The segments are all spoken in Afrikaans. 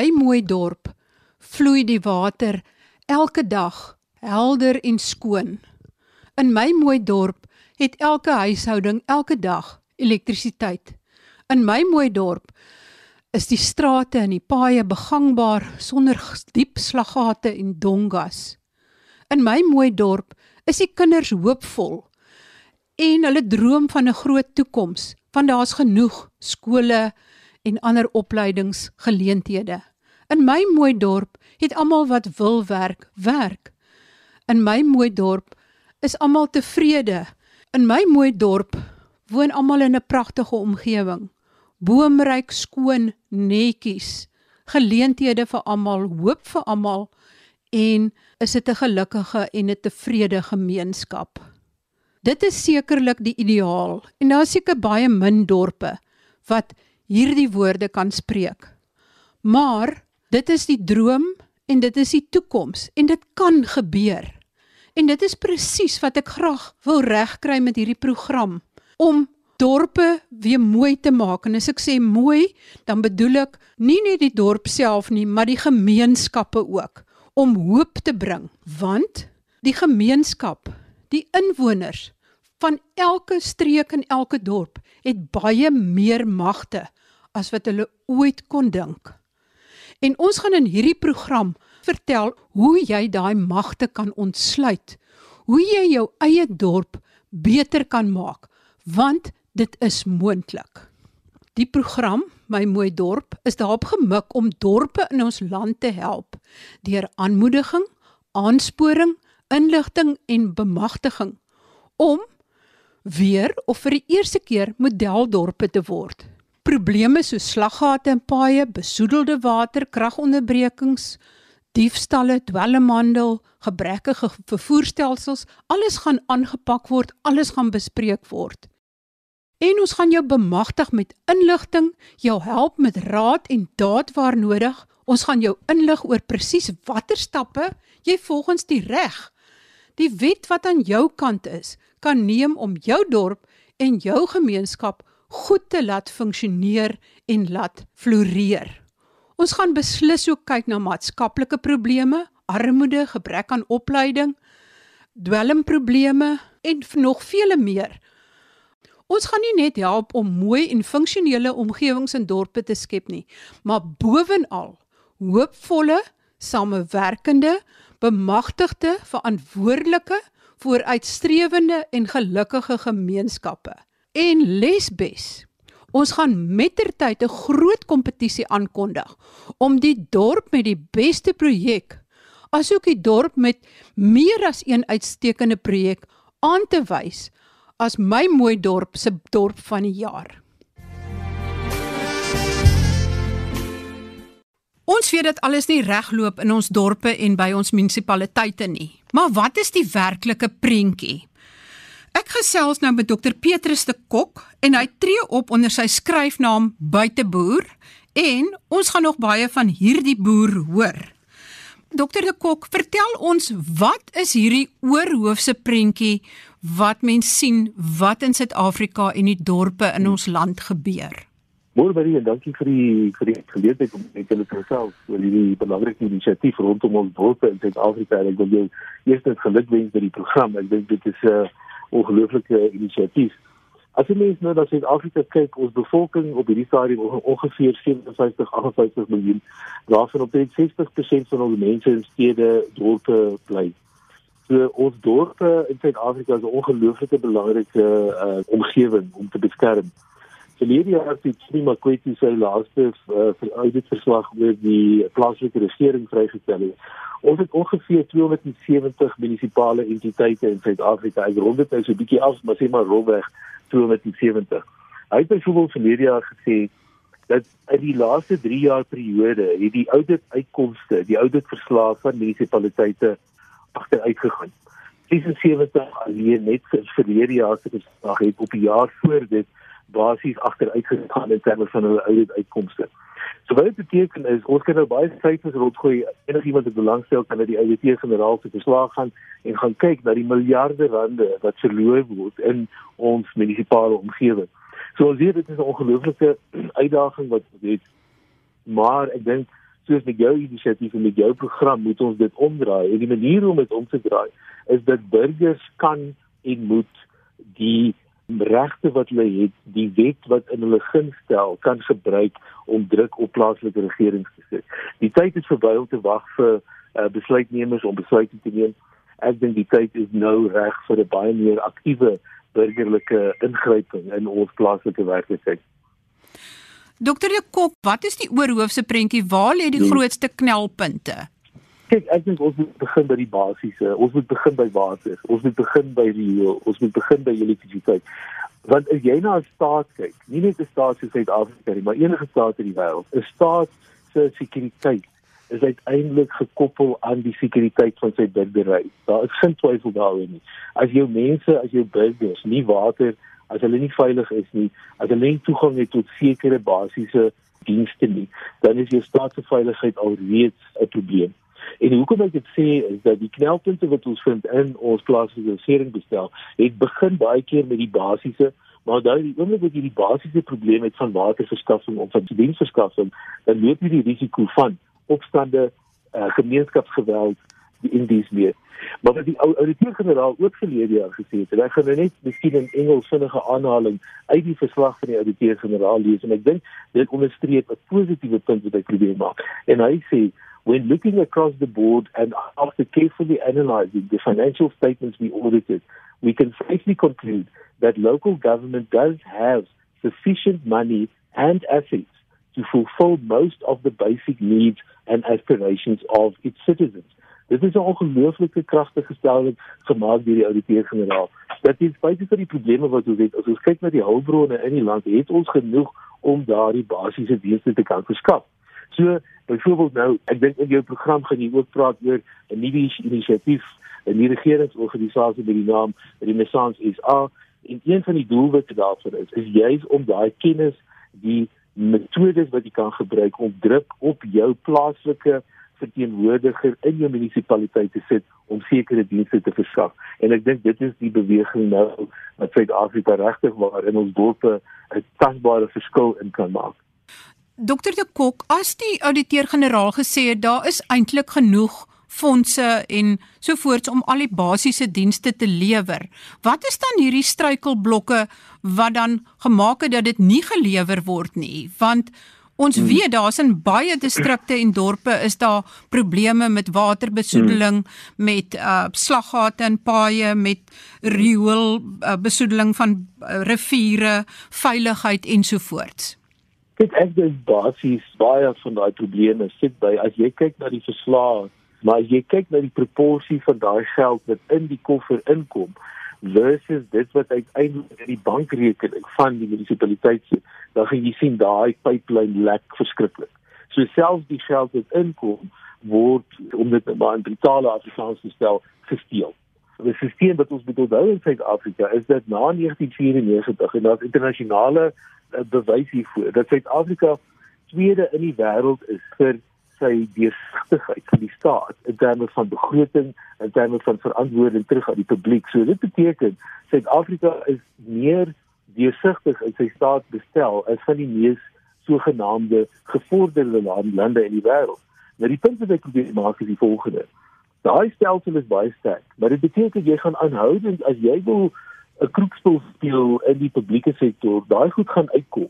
my mooi dorp vloei die water elke dag helder en skoon. In my mooi dorp het elke huishouding elke dag elektrisiteit. In my mooi dorp is die strate en die paaie begangbaar sonder diep slaggate en dongas. In my mooi dorp is die kinders hoopvol en hulle droom van 'n groot toekoms, want daar's genoeg skole en ander opleidingsgeleenthede. In my mooi dorp het almal wat wil werk, werk. In my mooi dorp is almal tevrede. In my mooi dorp woon almal in 'n pragtige omgewing. Boomryk, skoon, netjies. Geleenthede vir almal, hoop vir almal en is dit 'n gelukkige en 'n tevrede gemeenskap. Dit is sekerlik die ideaal en daar is seker baie min dorpe wat hierdie woorde kan spreek. Maar dit is die droom en dit is die toekoms en dit kan gebeur. En dit is presies wat ek graag wil regkry met hierdie program om dorpe weer mooi te maak. En as ek sê mooi, dan bedoel ek nie net die dorp self nie, maar die gemeenskappe ook om hoop te bring, want die gemeenskap, die inwoners van elke streek en elke dorp het baie meer magte as wat hulle ooit kon dink. En ons gaan in hierdie program vertel hoe jy daai magte kan ontsluit, hoe jy jou eie dorp beter kan maak, want dit is moontlik. Die program My Mooi Dorp is daarop gemik om dorpe in ons land te help deur aanmoediging, aansporing, inligting en bemagtiging om weer of vir die eerste keer modeldorpe te word. Probleme soos slaggate in paaie, besoedelde water, kragonderbrekings, diefstalle, dwelmhandel, gebrekkige vervoerstelsels, alles gaan aangepak word, alles gaan bespreek word. En ons gaan jou bemagtig met inligting, jou help met raad en daad waar nodig. Ons gaan jou inlig oor presies watter stappe jy volgens die reg, die wet wat aan jou kant is, kan neem om jou dorp en jou gemeenskap goed te laat funksioneer en laat floreer. Ons gaan beslis ook kyk na maatskaplike probleme, armoede, gebrek aan opleiding, dwelmprobleme en nog vele meer Ons gaan nie net help om mooi en funksionele omgewings in dorpe te skep nie, maar bovenal hoopvolle, samewerkende, bemagtigde, verantwoordelike, vooruitstrewende en gelukkige gemeenskappe. En lesbes. Ons gaan mettertyd 'n groot kompetisie aankondig om die dorp met die beste projek, asook die dorp met meer as een uitstekende projek aan te wys as my mooi dorp se dorp van die jaar. Ons weet dat alles nie regloop in ons dorpe en by ons munisipaliteite nie. Maar wat is die werklike prentjie? Ek gesels nou met Dr Petrus de Kok en hy tree op onder sy skryfnaam Buiteboer en ons gaan nog baie van hierdie boer hoor. Dr de Kok, vertel ons wat is hierdie oorhoofse prentjie wat mens sien wat in Suid-Afrika en die dorpe in ons land gebeur. Môre baie en dankie vir die vir die geleentheid om met julle te gesels oor hierdie belangrike inisiatief rondom ons dorpe in Suid-Afrika. Ek wil jou eerstens gelukwens vir die program. Ek dink dit is 'n uh, ongelooflike inisiatief. As jy mens nou na Suid-Afrika kyk, ons bevolking op hierdie stadium ongeveer 57-58 miljoen, waarvan omtrent 60% van ons mense in stede dorpe bly. So ons dorpe in Suid-Afrika is 'n ongelooflike belangrike uh, omgewing om te beskerm. Verlede jaar het die Makwetsi sy laaste uh, audit verslag oor die plaaslike regering vrygestel. Ons het ongeveer 270 munisipale entiteite in Suid-Afrika. Ek rond dit nou so 'n bietjie af, maar sê maar rondweg 270. Hy het byvoorbeeld verlede jaar gesê dat in die laaste 3 jaar periode het die audit uitkomste, die audit verslae van munisipaliteite agteruit gegaan. 76 alleen net vir verlede jaar se verslag het op die jaar voor dit basies agteruit gegaan in terme van hulle eie uitkomste. So wat dit beteken is ons kan nou baie syfers rondgooi. Enigiemand wat belangstel kan na die ouditeur-generaal se verslag gaan en gaan kyk na die miljarde rande wat verloor word in ons munisipale omgewing. So ons weet dit is 'n ongelooflike uitdaging wat ons het. Maar ek dink soos met jou inisiatief en met jou program moet ons dit omdraai. En die manier om dit om te draai is dat burgers kan en moet die regte wat hulle het, die wet wat in hulle guns stel, kan gebruik om druk op plaaslike regerings te sit. Die tyd is verby om te wag vir uh, besluitnemers om besluite te neem. Ek dink die tyd is nou reg vir 'n baie meer aktiewe burgerlike ingryping in ons plaaslike werklikheid. Dokter De Kok, wat is die oorhoofse prentjie? Waar lê die nee. grootste knelpunte? Kyk, ek dink ons moet begin by die basiese. Ons moet begin by water. Ons moet begin by riool. Ons moet begin by elektrisiteit. Want as jy na 'n staat kyk, nie net 'n staat soos Suid-Afrika nie, maar enige staat in die wêreld, 'n staat se sekuriteit is uiteindelik gekoppel aan die sekuriteit van sy burgery. Daar is geen twyfel daaroor nie. As jou mense, as jou burgers nie water as hulle nie veilig is nie, as hulle nie toegang het tot sekere basiese dienste nie, dan is jou staatsveiligheid alreeds 'n probleem. En hoekom ek dit sê is dat die knelpunte wat ons vind in ons plaaslike regeringsbestel, het begin baie keer met die basiese maar daai die oomblik wat jy die basiese probleem het van waterverskaffing of van diensverskaffing, dan loop jy die risiko van opstande, uh, gemeenskapsgeweld in dies meer. Maar wat die ouditeur-generaal ook verlede jaar gesê het, en ek gaan nou net miskien 'n Engelsvinnige aanhaling uit die verslag van die ouditeur-generaal lees en ek dink dit onderstreep 'n positiewe punt wat hy probeer maak. En hy sê when looking across the board and after carefully analyzing the financial statements we audited, we can safely conclude that local government does have sufficient money and assets to fulfill most of the basic needs and aspirations of its citizens. Dit is 'n ongelooflike kragtige stelling gemaak deur die ouditeur-generaal. Dat dit spesifiek vir die probleme wat ons het, as ons kyk na die hulpbronne in die land, het ons genoeg om daardie basiese dienste te kan verskaf. So, byvoorbeeld nou, ek dink in jou program gaan jy ook praat oor 'n nuwe inisiatief, 'n nuwe regeringsorganisasie met die naam Renaissance SA. En een van die doelwitte daarvan is, is juis om daai kennis, die metodes wat jy kan gebruik om druk op jou plaaslike verteenwoordiger in jou munisipaliteit te sit om sekere dienste te verskaf. En ek dink dit is die beweging nou wat Suid-Afrika regtig waar in ons dorpe 'n tasbare verskil in kan maak. Dokter De Kok, as die ouditeur-generaal gesê het daar is eintlik genoeg fondse en sovoorts om al die basiese dienste te lewer. Wat is dan hierdie struikelblokke wat dan gemaak het dat dit nie gelewer word nie? Want Ons hmm. weet daar's in baie distrikte en dorpe is daar probleme met waterbesoedeling, hmm. met uh slaggate en paaie, met riool uh, besoedeling van uh, riviere, veiligheid ensovoorts. Dit ek dink basies baie van daai probleme sit by as jy kyk na die verslae, maar as jy kyk na die proporsie van daai geld wat in die koffer inkom, versus dit wat uiteindelik in die bankrekening van die munisipaliteit sit, dan gaan jy sien daai pipeline lek verskriklik. So selfs die geld wat inkom word om dit maar in totale Afrikaans te stel gesteel. Die stelsel wat ons bedoel nou in Suid-Afrika is dat na 1994 en daar's internasionale bewys hiervoor dat Suid-Afrika tweede in die wêreld is vir sy deursigtigheid van die staat in terme van begroting en terme van verantwoording terug aan die publiek. So dit beteken Suid-Afrika is meer deursigtig in sy staatsbestel as van die mees sogenaamde gevorderde lande in die wêreld. Nou die punt wat ek probeer maak is die volgende. Daai stelsel is baie sterk, maar dit beteken jy gaan aanhoudend as jy wil 'n kroegspel speel in die publieke sektor, daai goed gaan uitkom.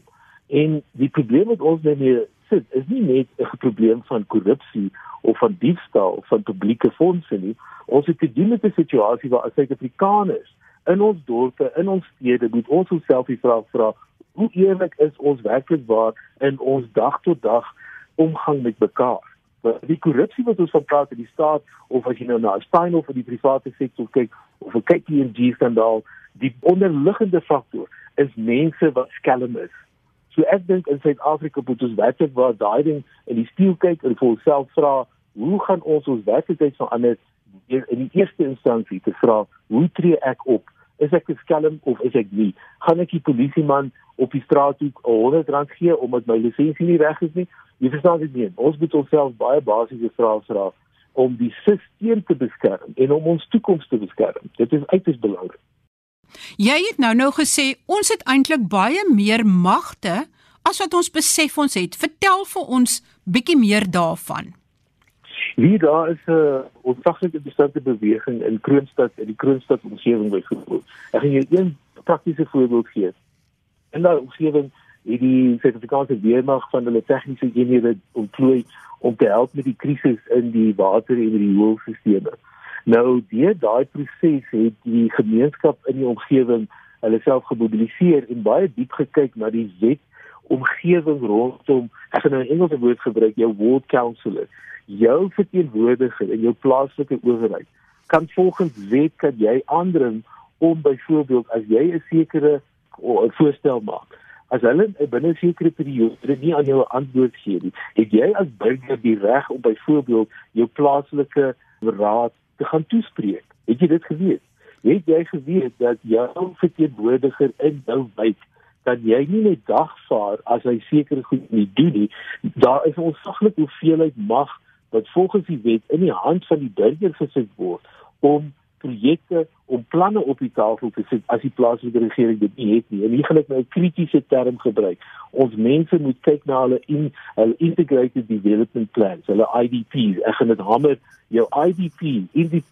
En die probleem wat ons daarmee sit is nie net 'n probleem van korrupsie of van diefstal van publieke fondse nie. Ons het te doen met 'n situasie waar as Suid-Afrikaners in ons dorpe, in ons stede, moet ons onsself die vraag vra: Hoe eerlik is ons werklik waar in ons dag tot dag omgang met mekaar? Want die korrupsie wat ons van praat in die staat of as jy nou na Stein of die private sektor kyk of 'n kykie in die skandaal, die onderliggende faktor is mense wat skelm is So ek dink in Suid-Afrika moet ons werklik waar daai ding in die spieël kyk en vir onsself vra, hoe gaan ons ons werklikheid verander in die eerste instansie te vra, hoe tree ek op? Is ek skelm of is ek nie? Gaan ek die polisieman op die straat toe 100 rand gee omdat my lisensie nie reg is nie? Jy verstaan dit nie. Ons moet onsself baie basiese vrae vra om die stelsel te beskerm en om ons toekoms te beskerm. Dit is uiters belangrik. Jy het nou nou gesê ons het eintlik baie meer magte as wat ons besef ons het. Vertel vir ons bietjie meer daarvan. Wie daar is 'n uh, ontsaglike interessante beweging in Kroonstad in die Kroonstad omgewing byvoorbeeld. Ek gaan jou een praktiese voorbeeld gee. In daai omgewing het die Suid-Afrikaanse weermag van hulle tegniese eenhede ontplooi om te help met die krisis in die water en die rioolstelsels. Nou deur daai proses het die gemeenskap in die omgewing hulle self gemobiliseer en baie diep gekyk na die wet omgewing rondom ek gaan nou 'n Engelse woord gebruik jou ward councillor jou verteenwoordiger in jou plaaslike owerheid kan volgens wet kan jy aandring om byvoorbeeld as jy 'n sekere voorstel maak as hulle binne 'n sekere periode nie aan jou antwoord gee nie het jy as burger die reg om byvoorbeeld jou plaaslike raad te gaan toespreek. Het jy dit geweet? Het jy geweet dat jou verteenwoordiger in jou wijk dat jy nie net dagvaar as hy sekere goed nie doen nie? Daar is ontsaglik hoeveelheid mag wat volgens die wet in die hand van die burger gesit word om projekte om planne op die tafel te sit as die plaaslike regering dit nie het nie. En hier gaan ek nou 'n kritiese term gebruik. Ons mense moet kyk na hulle in hulle integrated development plans, hulle IDPs. Ek gaan dit hamer jou IDP,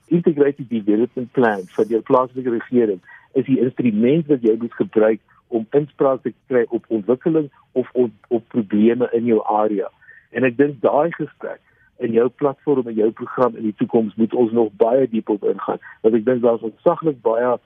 integrated development plan vir jou plaaslike regering is die instrument wat jy moet gebruik om inspraak te kry op ontwikkeling of op, op probleme in jou area. En ek dink daai gesprek in jou platform en jou program in die toekoms moet ons nog baie diep op ingaan. Want ek dink daar's ontsaglik baie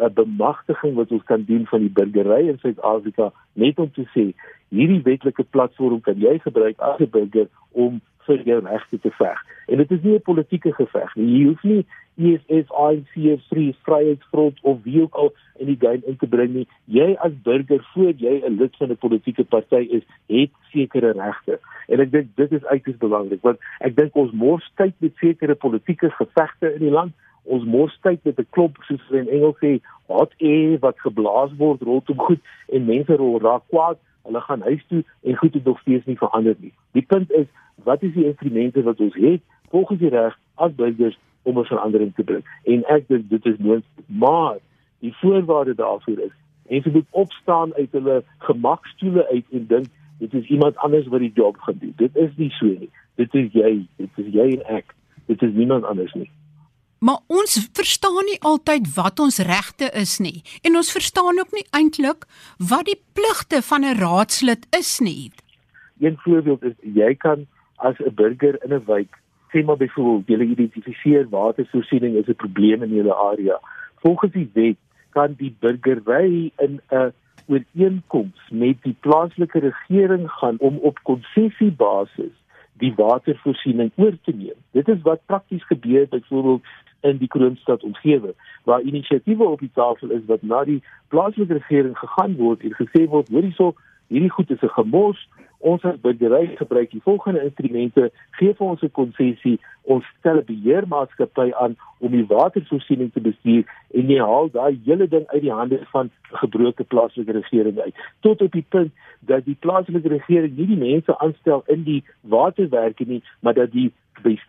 'n uh, bemagtiging wat ons kan doen van die burgery in Suid-Afrika net om te sê hierdie wetlike platform kan jy gebruik as 'n burger om vir jou regte te veg. En dit is nie 'n politieke geveg nie. Jy hoef nie EFF, ANC, Free Vryheidsfront of wie ook al in die game in te bring nie. Jy as burger voor jy 'n lid van 'n politieke party is, het sekere regte. En ek dink dit is uiters belangrik want ek dink ons mors tyd met sekere politieke gevegte in die land. Ons mors tyd met 'n klop soos in Engels sê, hot air wat geblaas word rondom goed en mense raak kwaad. Hulle gaan huis toe en goed het nog steeds nie verander nie. Die punt is wat is die instrumente wat ons het volgens die reg as burgers om 'n verandering te bring? En ek dink dit is moontlik. Maar die voorwaarde daarvoor is en jy moet opstaan uit hulle gemakstoele uit en dink dit is iemand anders wat die job gaan doen. Dit is nie so nie. Dit is jy. Dit is jy en ek. Dit is niemand anders nie Maar ons verstaan nie altyd wat ons regte is nie en ons verstaan ook nie eintlik wat die pligte van 'n raadslid is nie. Een voorbeeld is jy kan as 'n burger in 'n wijk sê maar byvoorbeeld jy identifiseer watervoorsiening is 'n probleem in julle area. Volgens die wet kan die burgery in 'n ooreenkoms met die plaaslike regering gaan om op konsessiebasis die watervoorsiening oor te neem. Dit is wat prakties gebeur byvoorbeeld in die Kroonstad omgewing waar inisiatiewe op die tafel is wat na die plaaslike regering gegaan word en gesê word hoor hierso hierdie goed is 'n gemors ons as burgery gebruik die volgende instrumente gee vir ons 'n konsessie ons stel 'n beheermaatskappy aan om die watervoorsiening te bestuur en jy haal daai hele ding uit die hande van gebroke plaaslike regering uit. Tot op die punt dat die plaaslike regering nie die mense aanstel in die waterwerke nie maar dat die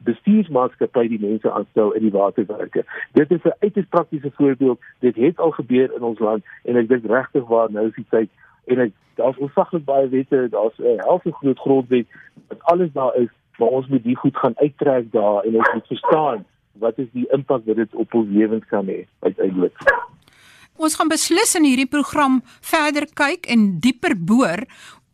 bestuursmaatskappy die mense aanstel in die waterwerke. Dit is 'n uiters praktiese voorbeeld. Dit het al gebeur in ons land en ek dink regtig waar nou is die tyd en ek daar's ontsaglik baie wette, daar's 'n uh, helfte groot grondwet wat alles daar is, maar ons moet die goed gaan uittrek daar en ons moet verstaan wat is die impak wat dit op ons lewens kan hê uiteindelik. Ons gaan beslis in hierdie program verder kyk en dieper boor.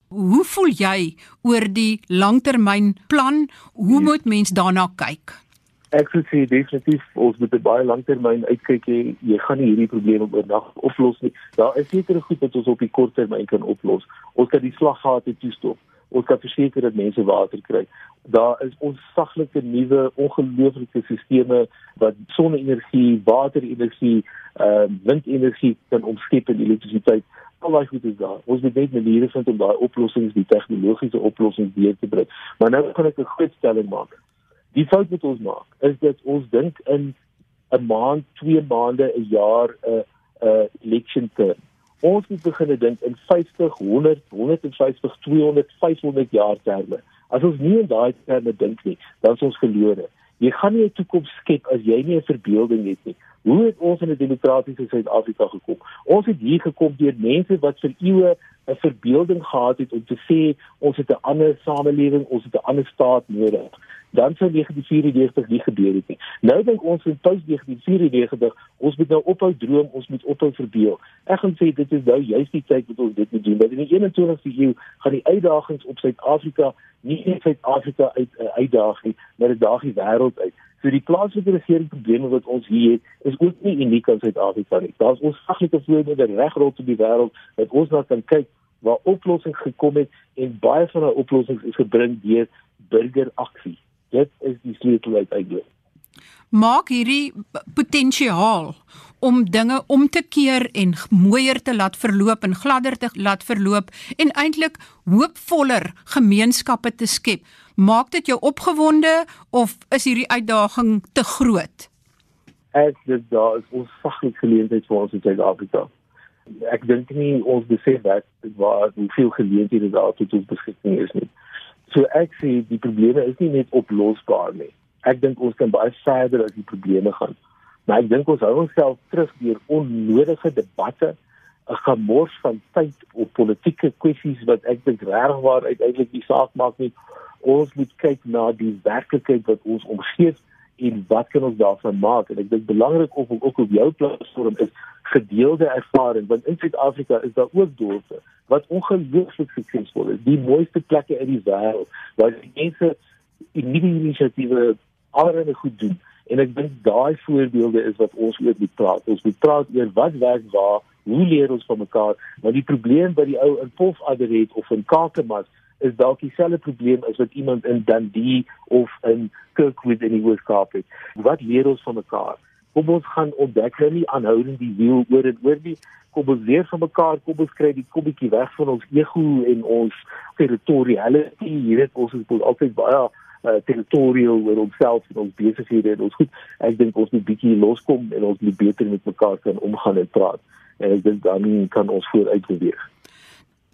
Hoe voel jy oor die langtermynplan? Hoe moet mens daarna kyk? Ek sê definitief ons moet 'n baie langtermyn uitkyk hê. Jy gaan nie hierdie probleme oornag oplos nie. Daar is sekere goed wat ons op die kort termyn kan oplos. Ons kan die slaggate toestop. Ons kan verseker dat mense water kry. Daar is ons saglike nuwe ongelooflike stelsels wat sonne-energie, water-energie, uh, windenergie kan omskep in elektrisiteit. Al daai goed is daar. Ons moet net maniere vind om daai oplossings, die tegnologiese oplossings weer te bring. Maar nou kan ek 'n groot stelling maak. Die fout wat ons maak is dat ons dink in 'n maand, 2 maande, 'n jaar 'n 'n election term. Ons moet begin dink in 50, 100, 150, 200, 500 jaar terme. As ons nie in daai terme dink nie, dan is ons verlore. Jy gaan nie 'n toekoms skep as jy nie 'n verbeelding het nie. Hoe het ons in 'n demokratiese Suid-Afrika gekom? Ons het hier gekom deur mense wat vir eeue 'n verbeelding gehad het om te sê ons het 'n ander samelewing, ons het 'n ander staat nodig, dan sou 1994 nie gebeur het nie. Nou dink ons in post 1994, ons moet nou ophou droom, ons moet ophou verbeel. Ek gaan sê dit is nou juist die tyd wat ons dit moet doen. Want in die 21ste eeu gaan die uitdagings op Suid-Afrika nie net Suid-Afrika uit uh, uitdaag nie, maar dit daag die wêreld uit. So die plaaslike regering probleme wat ons hier het, is ook nie uniek aan Suid-Afrika nie. Daar's ons saglike voorbeelde reg rondom die wêreld wat ons na kan kyk waar oplossings gekom het en baie van daai oplossings is gebring deur burgeraksie. Dit is die sleutel uiteindelik. Maak hierdie potensiaal om dinge om te keer en mooier te laat verloop en gladder te laat verloop en eintlik hoopvoller gemeenskappe te skep. Maak dit jou opgewonde of is hierdie uitdaging te groot? Ek dink daar is ons saglike geleentheid vir ons in Suid-Afrika. Ek dink nie ons besef dat waar hoeveel geleenthede daar tot ons beskikking is nie. So ek sê die probleme is nie net oplosbaar nie. Ek dink ons kan baie verder as die probleme gaan. Maar ek dink ons hou onsself terug deur onnodige debatte, 'n gemors van tyd op politieke kwessies wat ek dink regwaar uiteindelik die saak maak nie. Ons moet kyk na die werklikheid wat ons omgee en wat kan ons daarvan maak? En ek dink belangrik of ook op jou platform is gedeelde ervaring want in Suid-Afrika is daar ook dorpe wat ongelooflik suksesvol is. Die mooiste plekke in die wêreld waar die mense nuwe inisiatiewe allerlei goed doen. En ek dink daai voorbeelde is wat ons oor moet praat. Ons moet praat oor wat werk waar, hoe leer ons van mekaar? Want die probleem by die ou in Pofadder het of in Kakamas is dalk dieselfde probleem as wat iemand in Dundee of in Kirkwood in die Weskaap het. Wat leer ons van mekaar? Kom ons gaan ontdek nou nie aanhoudend die wiel oor en oor nie. Kom ons leer van mekaar, kom ons kry die kobbetjie weg van ons ego en ons territoriale. Hier het ons ons altyd baie uh, territorial oor onsself en ons besighede en ons goed. Ek dink ons moet bietjie loskom en ons moet beter met mekaar kan omgaan en praat. En ek dink dan kan ons vooruit beweeg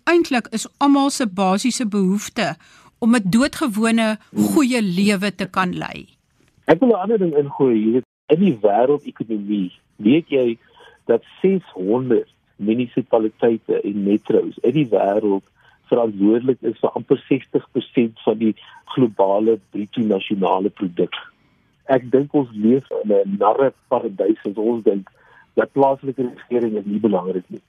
eintlik is almal se basiese behoefte om 'n doodgewone goeie lewe te kan lei. Ek wil 'n ander ding ingooi, jy weet, in die wêreldekonomie, weet jy dat 600 munisipaliteite en metros in die wêreld verantwoordelik is vir amper 60% van die globale bruto nasionale produk. Ek dink ons leef in 'n narre paradys as ons dink dat plaaslike regering is nie belangrik nie.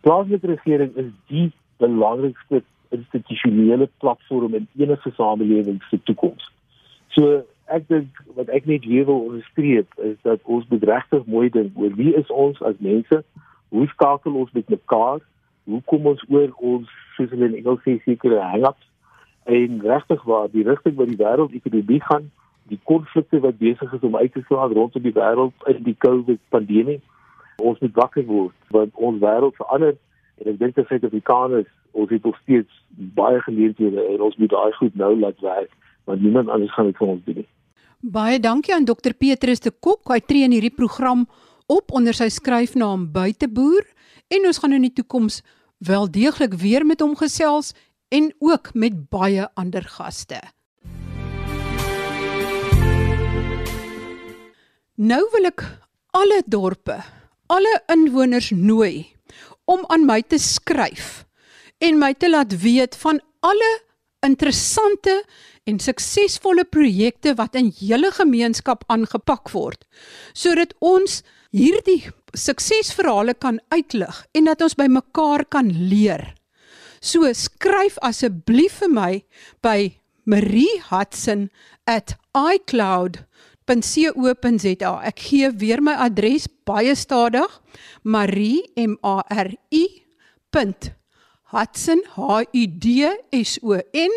Plaaslike regering is die belangrikste institusionele platform in enige samelewing se toekoms. So ek dink wat ek net weer wil onderstreep is dat ons bedregtig mooi dink oor wie is ons as mense? Hoe skakel ons met mekaar? Hoe kom ons oor ons soos hulle in Engels sê sekere hang-ups? En regtig waar die rigting wat die wêreldekonomie gaan, die konflikte wat besig is om uit te slaan rondom die wêreld in die COVID pandemie, ons moet wakker word want ons wêreld verander En ek dink dat Suid-Afrikaners ons het nog steeds baie geleenthede en ons moet daai goed nou laat werk want niemand anders gaan dit vir ons doen nie. Baie dankie aan Dr Petrus de Kok. Hy tree in hierdie program op onder sy skryfnaam Buiteboer en ons gaan in die toekoms wel deeglik weer met hom gesels en ook met baie ander gaste. Nou wil ek alle dorpe, alle inwoners nooi om aan my te skryf en my te laat weet van alle interessante en suksesvolle projekte wat in julle gemeenskap aangepak word sodat ons hierdie suksesverhale kan uitlig en dat ons by mekaar kan leer. So skryf asseblief vir my by mariehudson@icloud.co.za. Ek gee weer my adres baie stadig. Marie M A R I. Hudson H U D S O N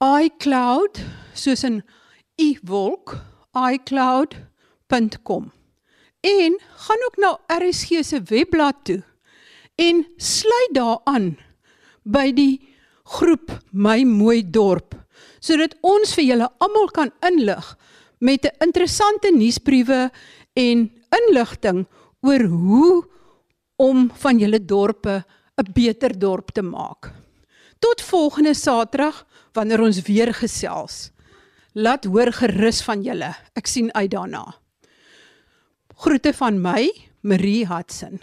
@iCloud soos 'n i-wolk iCloud.com. En gaan ook na RSG se webblad toe en sluit daaraan by die groep My Mooi Dorp sodat ons vir julle almal kan inlig met 'n interessante nuusbriewe en inligting oor hoe om van julle dorpe 'n beter dorp te maak. Tot volgende Saterdag wanneer ons weer gesels. Laat hoor gerus van julle. Ek sien uit daarna. Groete van my, Marie Hudson.